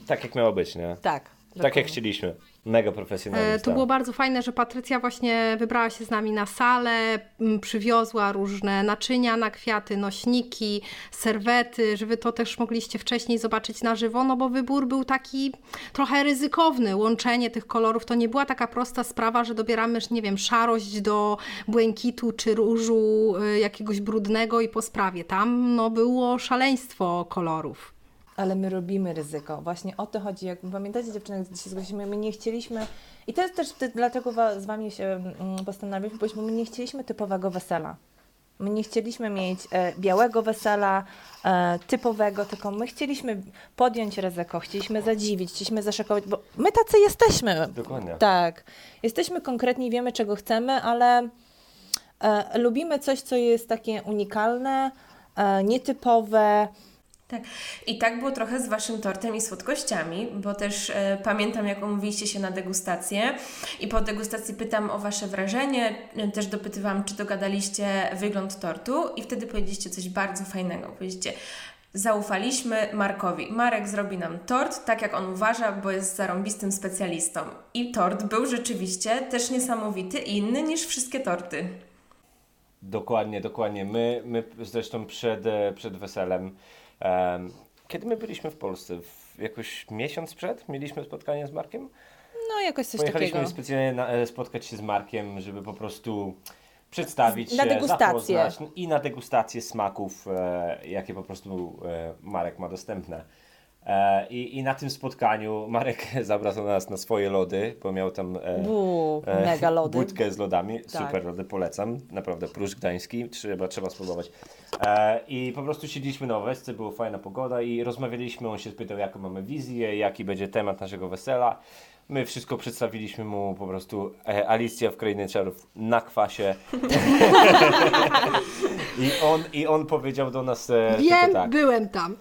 tak, jak miało być, nie? Tak. Tak dokładnie. jak chcieliśmy. Mega E, profesjonalista. To było bardzo fajne, że Patrycja właśnie wybrała się z nami na salę, m, przywiozła różne naczynia na kwiaty, nośniki, serwety, że wy to też mogliście wcześniej zobaczyć na żywo, no bo wybór był taki trochę ryzykowny. Łączenie tych kolorów to nie była taka prosta sprawa, że dobieramy, nie wiem, szarość do błękitu czy różu y, jakiegoś brudnego i po sprawie. Tam no było szaleństwo kolorów. Ale my robimy ryzyko. Właśnie o to chodzi. Jak pamiętacie dziewczyny, gdy się zgłosiliśmy, my nie chcieliśmy i to jest też te- dlatego z Wami się mm, postanowiłam, bo my nie chcieliśmy typowego wesela. My nie chcieliśmy mieć e, białego wesela, e, typowego, tylko my chcieliśmy podjąć ryzyko, chcieliśmy zadziwić, chcieliśmy zaszokować, bo my tacy jesteśmy. Dokładnie. Tak. Jesteśmy konkretni, wiemy czego chcemy, ale e, lubimy coś, co jest takie unikalne, e, nietypowe. Tak. I tak było trochę z Waszym tortem i słodkościami, bo też e, pamiętam, jak umówiliście się na degustację i po degustacji pytam o Wasze wrażenie, e, też dopytywałam, czy dogadaliście wygląd tortu i wtedy powiedzieliście coś bardzo fajnego. Powiedzieliście, zaufaliśmy Markowi. Marek zrobi nam tort tak, jak on uważa, bo jest zarąbistym specjalistą. I tort był rzeczywiście też niesamowity i inny niż wszystkie torty. Dokładnie, dokładnie. My, my zresztą przed, e, przed weselem, em, kiedy my byliśmy w Polsce? W jakoś miesiąc przed mieliśmy spotkanie z Markiem? No jakoś coś Pojechaliśmy takiego. specjalnie na, e, spotkać się z Markiem, żeby po prostu przedstawić Na się, degustację. zapoznać i na degustację smaków, e, jakie po prostu e, Marek ma dostępne. E, i, I na tym spotkaniu Marek zabrał nas na swoje lody, bo miał tam e, Bu, e, mega lody. budkę z lodami. Tak. Super lody, polecam. Naprawdę, Pruszcz Gdański, trzeba, trzeba spróbować. E, I po prostu siedzieliśmy na Owesce, była fajna pogoda i rozmawialiśmy, on się spytał jaką mamy wizję, jaki będzie temat naszego wesela. My wszystko przedstawiliśmy mu po prostu e, Alicja w Krainie Czarów na kwasie. I, on, I on powiedział do nas e, Wiem, tak. byłem tam.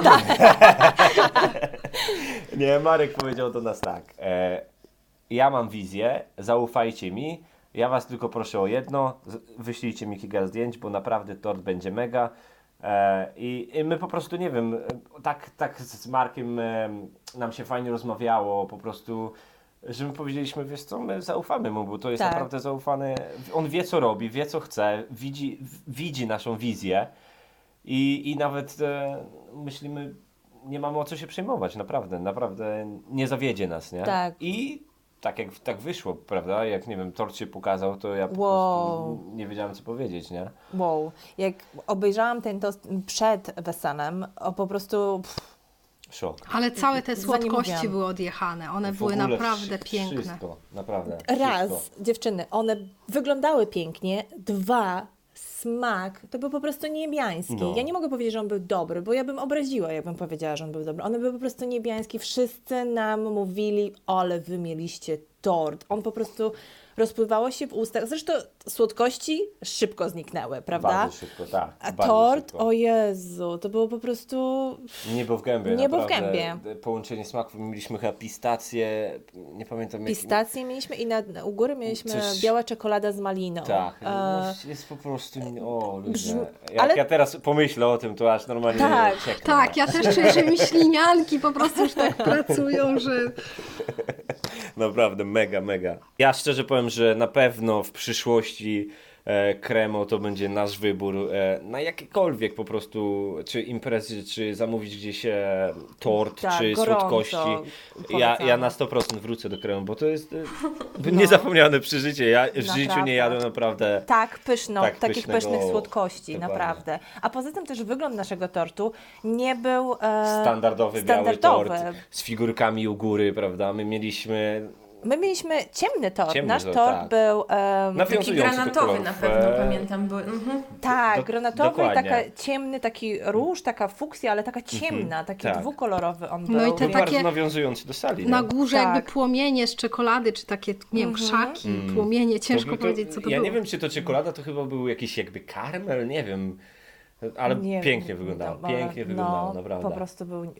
Nie, Marek powiedział do nas tak. E, ja mam wizję, zaufajcie mi. Ja was tylko proszę o jedno. Wyślijcie mi kilka zdjęć, bo naprawdę tort będzie mega. E, i, I my po prostu, nie wiem, tak, tak z Markiem e, nam się fajnie rozmawiało, po prostu, że my powiedzieliśmy, wiesz co, my zaufamy mu, bo to jest Tak. naprawdę zaufany. On wie, co robi, wie, co chce, widzi, widzi naszą wizję. I, i nawet e, myślimy, nie mamy o co się przejmować, naprawdę, naprawdę nie zawiedzie nas, nie? Tak. I tak jak tak wyszło, prawda? Jak nie wiem, tort się pokazał, to ja po Wow. prostu nie wiedziałem co powiedzieć, nie? Wow. Jak obejrzałam ten tost przed weselem, o po prostu pff, Szok. Ale całe te słodkości były odjechane. One W były naprawdę wszy- piękne. Wszystko, naprawdę. raz, Wszystko. dziewczyny, one wyglądały pięknie, dwa, smak, to był po prostu niebiański. No. Ja nie mogę powiedzieć, że on był dobry, bo ja bym obraziła, jakbym powiedziała, że on był dobry. One były po prostu niebiański. Wszyscy nam mówili, ale wy mieliście tort. On po prostu rozpływało się w ustach. Zresztą słodkości szybko zniknęły, prawda? Bardzo szybko, tak. A bardzo tort, szybko. o Jezu, to było po prostu... Niebo w gębie. Niebo w naprawdę. gębie. Połączenie smaków. Mieliśmy chyba pistację, nie pamiętam jak... Pistacje mieliśmy i na, u góry mieliśmy Coś- biała czekolada z maliną. Tak, E, jest po prostu, o ludzie, jak ale- ja teraz pomyślę o tym, to aż normalnie Tak, cieknę. Tak, ja też czuję, że mi ślinianki po prostu już tak pracują, że Naprawdę mega, mega. Ja szczerze powiem, że na pewno w przyszłości e, Kremo to będzie nasz wybór e, na jakiekolwiek po prostu, czy imprezy, czy zamówić gdzieś e, tort, Tak, czy gorąco słodkości. Ja, ja na 100% wrócę do Kremu, bo to jest e, niezapomniane przeżycie. Ja w życiu No. Naprawdę. nie jadłem naprawdę Tak, pyszno, Tak, takich pysznych słodkości, naprawdę. A poza tym też wygląd naszego tortu nie był e, standardowy, standardowy. biały tort z figurkami u góry, prawda? My mieliśmy My mieliśmy ciemny tort. Ciemny Nasz tort, tort tak. był e, Taki granatowy na pewno, e, pamiętam. Był. Mhm. tak, do- granatowy, dokładnie. taka ciemny, taki róż, taka fuksja, ale taka ciemna, taki tak. dwukolorowy on był. No i te Był takie- bardzo nawiązujący do sali. na górze Tak. jakby płomienie z czekolady, czy takie, nie wiem, krzaki, płomienie, ciężko Mm. To- powiedzieć, co to ja było. nie wiem, czy to czekolada, to chyba był jakiś jakby karmel, nie wiem. Ale Nie pięknie wyglądało, no, pięknie no, wyglądało, naprawdę. Po prostu był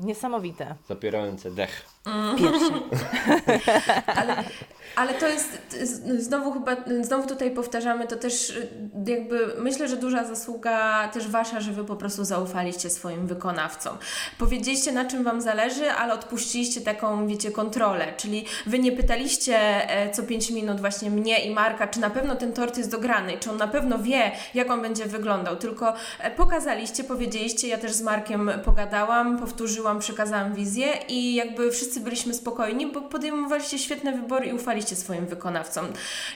niesamowite. Zapierające dech. Pierwszy. Ale to jest znowu chyba, znowu tutaj powtarzamy, to też y, jakby myślę, że duża zasługa też Wasza, że Wy po prostu zaufaliście swoim wykonawcom. Powiedzieliście na czym Wam zależy, ale odpuściliście taką, wiecie, kontrolę, czyli Wy nie pytaliście e, co 5 minut właśnie mnie i Marka, czy na pewno ten tort jest dograny, czy on na pewno wie, jak on będzie wyglądał, tylko e, pokazaliście, powiedzieliście, ja też z Markiem pogadałam, powtórzyłam, przekazałam wizję i jakby wszyscy byliśmy spokojni, bo podejmowaliście świetne wybory i ufaliście swoim wykonawcom.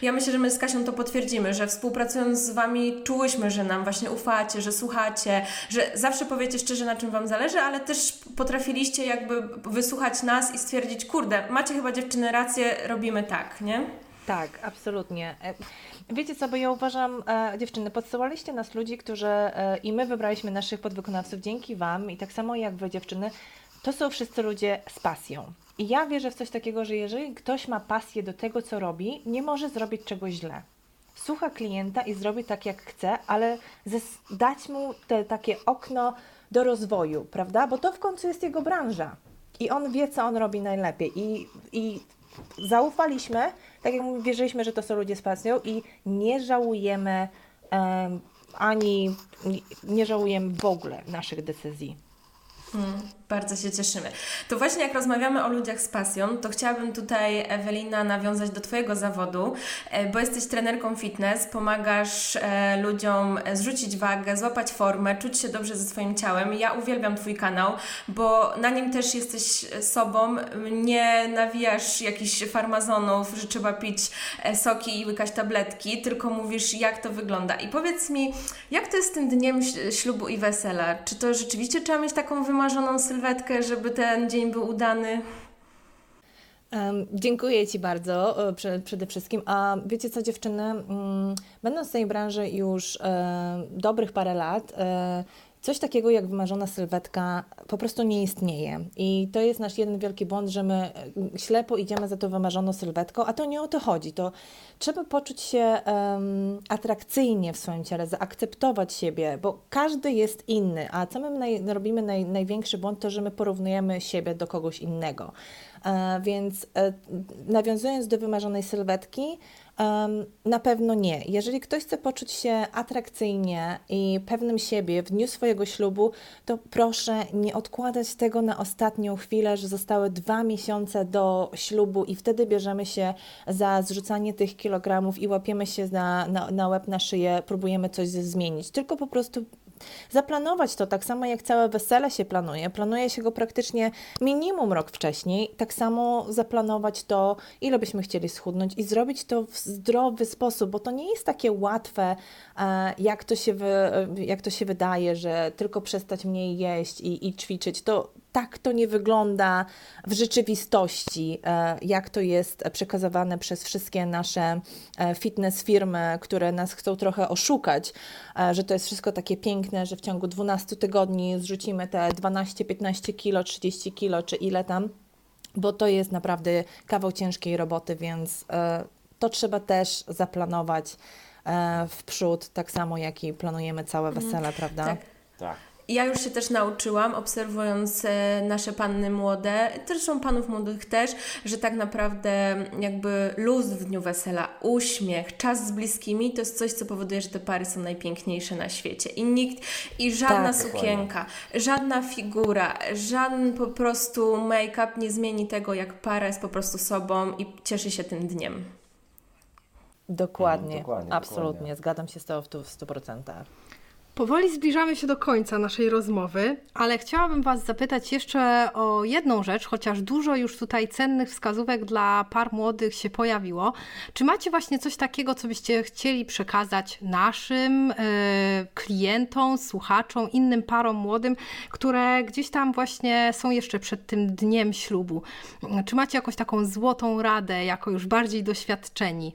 Ja myślę, że my z Kasią to potwierdzimy, że współpracując z Wami czułyśmy, że nam właśnie ufacie, że słuchacie, że zawsze powiecie szczerze, na czym Wam zależy, ale też potrafiliście jakby wysłuchać nas i stwierdzić, kurde, macie chyba dziewczyny rację, robimy tak, nie? Tak, absolutnie. E, Wiecie co, bo ja uważam, e, dziewczyny, podsyłaliście nas ludzi, którzy e, i my wybraliśmy naszych podwykonawców dzięki Wam i tak samo jak Wy, dziewczyny, to są wszyscy ludzie z pasją. I ja wierzę w coś takiego, że jeżeli ktoś ma pasję do tego, co robi, nie może zrobić czegoś źle. Słucha klienta i zrobi tak, jak chce, ale dać mu te takie okno do rozwoju, prawda? Bo to w końcu jest jego branża. I on wie, co on robi najlepiej. I, i zaufaliśmy, tak jak mówię, wierzyliśmy, że to są ludzie z pasją i nie żałujemy em, ani nie, żałujemy w ogóle naszych decyzji. Bardzo się cieszymy. To właśnie jak rozmawiamy o ludziach z pasją, to chciałabym tutaj, Ewelina, nawiązać do Twojego zawodu, e, bo jesteś trenerką fitness, pomagasz e, ludziom zrzucić wagę, złapać formę, czuć się dobrze ze swoim ciałem. Ja uwielbiam Twój kanał, bo na nim też jesteś sobą, nie nawijasz jakichś farmazonów, że trzeba pić e, soki i łykać tabletki, tylko mówisz, jak to wygląda. I powiedz mi, jak to jest z tym dniem ślubu i wesela? Czy to rzeczywiście trzeba mieć taką wymarzoną sylwetkę? Sylwetkę, żeby ten dzień był udany? Um, dziękuję Ci bardzo e, prze, przede wszystkim. A wiecie co, dziewczyny, mm, będąc w tej branży już e, dobrych parę lat, e, Coś takiego jak wymarzona sylwetka po prostu nie istnieje. I to jest nasz jeden wielki błąd, że my e, ślepo idziemy za tą wymarzoną sylwetką, a to nie o to chodzi. To trzeba poczuć się um, atrakcyjnie w swoim ciele, zaakceptować siebie, bo każdy jest inny, a co my naj, robimy naj, największy błąd, to że my porównujemy siebie do kogoś innego. E, więc e, nawiązując do wymarzonej sylwetki, na pewno nie. Jeżeli ktoś chce poczuć się atrakcyjnie i pewnym siebie w dniu swojego ślubu, to proszę nie odkładać tego na ostatnią chwilę, że zostały dwa miesiące do ślubu i wtedy bierzemy się za zrzucanie tych kilogramów i łapiemy się na, na, na łeb, na szyję, próbujemy coś zmienić. Tylko po prostu zaplanować to tak samo jak całe wesele się planuje. Planuje się go praktycznie minimum rok wcześniej. Tak samo zaplanować to, ile byśmy chcieli schudnąć i zrobić to w zdrowy sposób, bo to nie jest takie łatwe, e, jak to się, wy, jak to się wydaje, że tylko przestać mniej jeść i, i ćwiczyć. To tak to nie wygląda w rzeczywistości, e, jak to jest przekazywane przez wszystkie nasze e, fitness firmy, które nas chcą trochę oszukać, e, że to jest wszystko takie piękne, że w ciągu 12 tygodni zrzucimy te 12-15 kilo, 30 kilo czy ile tam, bo to jest naprawdę kawał ciężkiej roboty, więc to trzeba też zaplanować w przód, tak samo jak i planujemy całe mhm. wesele, prawda? Tak. tak ja już się też nauczyłam, obserwując e, nasze panny młode, zresztą panów młodych też, że tak naprawdę jakby luz w dniu wesela, uśmiech, czas z bliskimi to jest coś, co powoduje, że te pary są najpiękniejsze na świecie. I nikt, i żadna tak, sukienka, dokładnie. żadna figura, żaden po prostu make-up nie zmieni tego, jak para jest po prostu sobą i cieszy się tym dniem. Dokładnie, mm, dokładnie absolutnie, dokładnie. zgadzam się z Tobą w 100%. Powoli zbliżamy się do końca naszej rozmowy, ale chciałabym Was zapytać jeszcze o jedną rzecz, chociaż dużo już tutaj cennych wskazówek dla par młodych się pojawiło. Czy macie właśnie coś takiego, co byście chcieli przekazać naszym yy, klientom, słuchaczom, innym parom młodym, które gdzieś tam właśnie są jeszcze przed tym dniem ślubu? Czy macie jakąś taką złotą radę, jako już bardziej doświadczeni?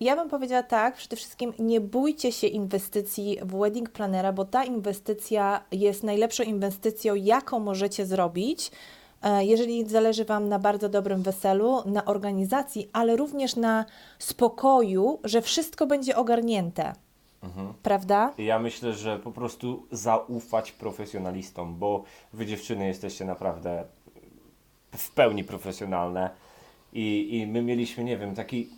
Ja bym powiedziała tak, przede wszystkim nie bójcie się inwestycji w wedding planera, bo ta inwestycja jest najlepszą inwestycją, jaką możecie zrobić, e, jeżeli zależy Wam na bardzo dobrym weselu, na organizacji, ale również na spokoju, że wszystko będzie ogarnięte. Mhm. Prawda? Ja myślę, że po prostu zaufać profesjonalistom, bo Wy dziewczyny jesteście naprawdę w pełni profesjonalne i, i my mieliśmy, nie wiem, taki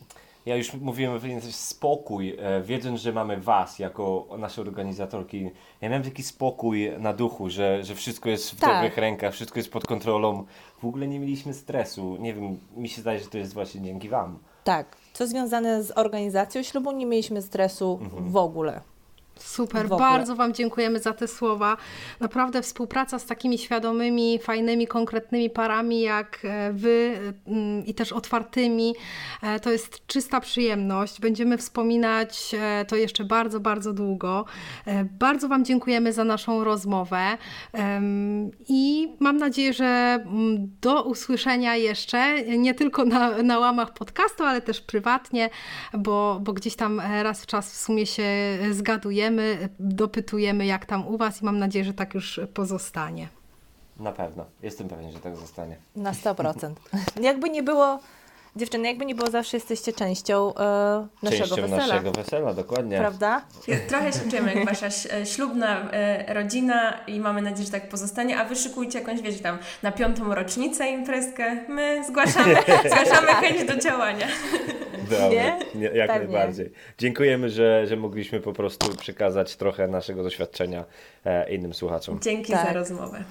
ja już mówiłem też spokój, e, wiedząc, że mamy Was jako nasze organizatorki. Ja miałem taki spokój na duchu, że, że wszystko jest w tak. dobrych rękach, wszystko jest pod kontrolą. W ogóle nie mieliśmy stresu. Nie wiem, mi się zdaje, że to jest właśnie dzięki Wam. Tak. Co związane z organizacją ślubu, nie mieliśmy stresu mhm. w ogóle. Super, bardzo Wam dziękujemy za te słowa. Naprawdę współpraca z takimi świadomymi, fajnymi, konkretnymi parami jak e, Wy mm, i też otwartymi, e, to jest czysta przyjemność. Będziemy wspominać e, to jeszcze bardzo, bardzo długo. Bardzo Wam dziękujemy za naszą rozmowę i mam nadzieję, że mm, do usłyszenia jeszcze, nie tylko na, na łamach podcastu, ale też prywatnie, bo, bo gdzieś tam raz w czas w sumie się zgadujemy dopytujemy jak tam u Was i mam nadzieję, że tak już pozostanie. Na pewno. Jestem pewien, że tak zostanie. Na 100%. jakby nie było, dziewczyny, jakby nie było, zawsze jesteście częścią e, naszego częścią wesela. naszego wesela, dokładnie. Prawda? Trochę się czujemy jak Wasza e, ślubna e, rodzina i mamy nadzieję, że tak pozostanie, a Wy szykujcie jakąś, wiecie, tam na piątą rocznicę imprezkę. My zgłaszamy, zgłaszamy chęć do działania. Dobra, Nie? nie, jak Pewnie. najbardziej. Dziękujemy, że, że mogliśmy po prostu przekazać trochę naszego doświadczenia e, innym słuchaczom. Dzięki Tak. za rozmowę.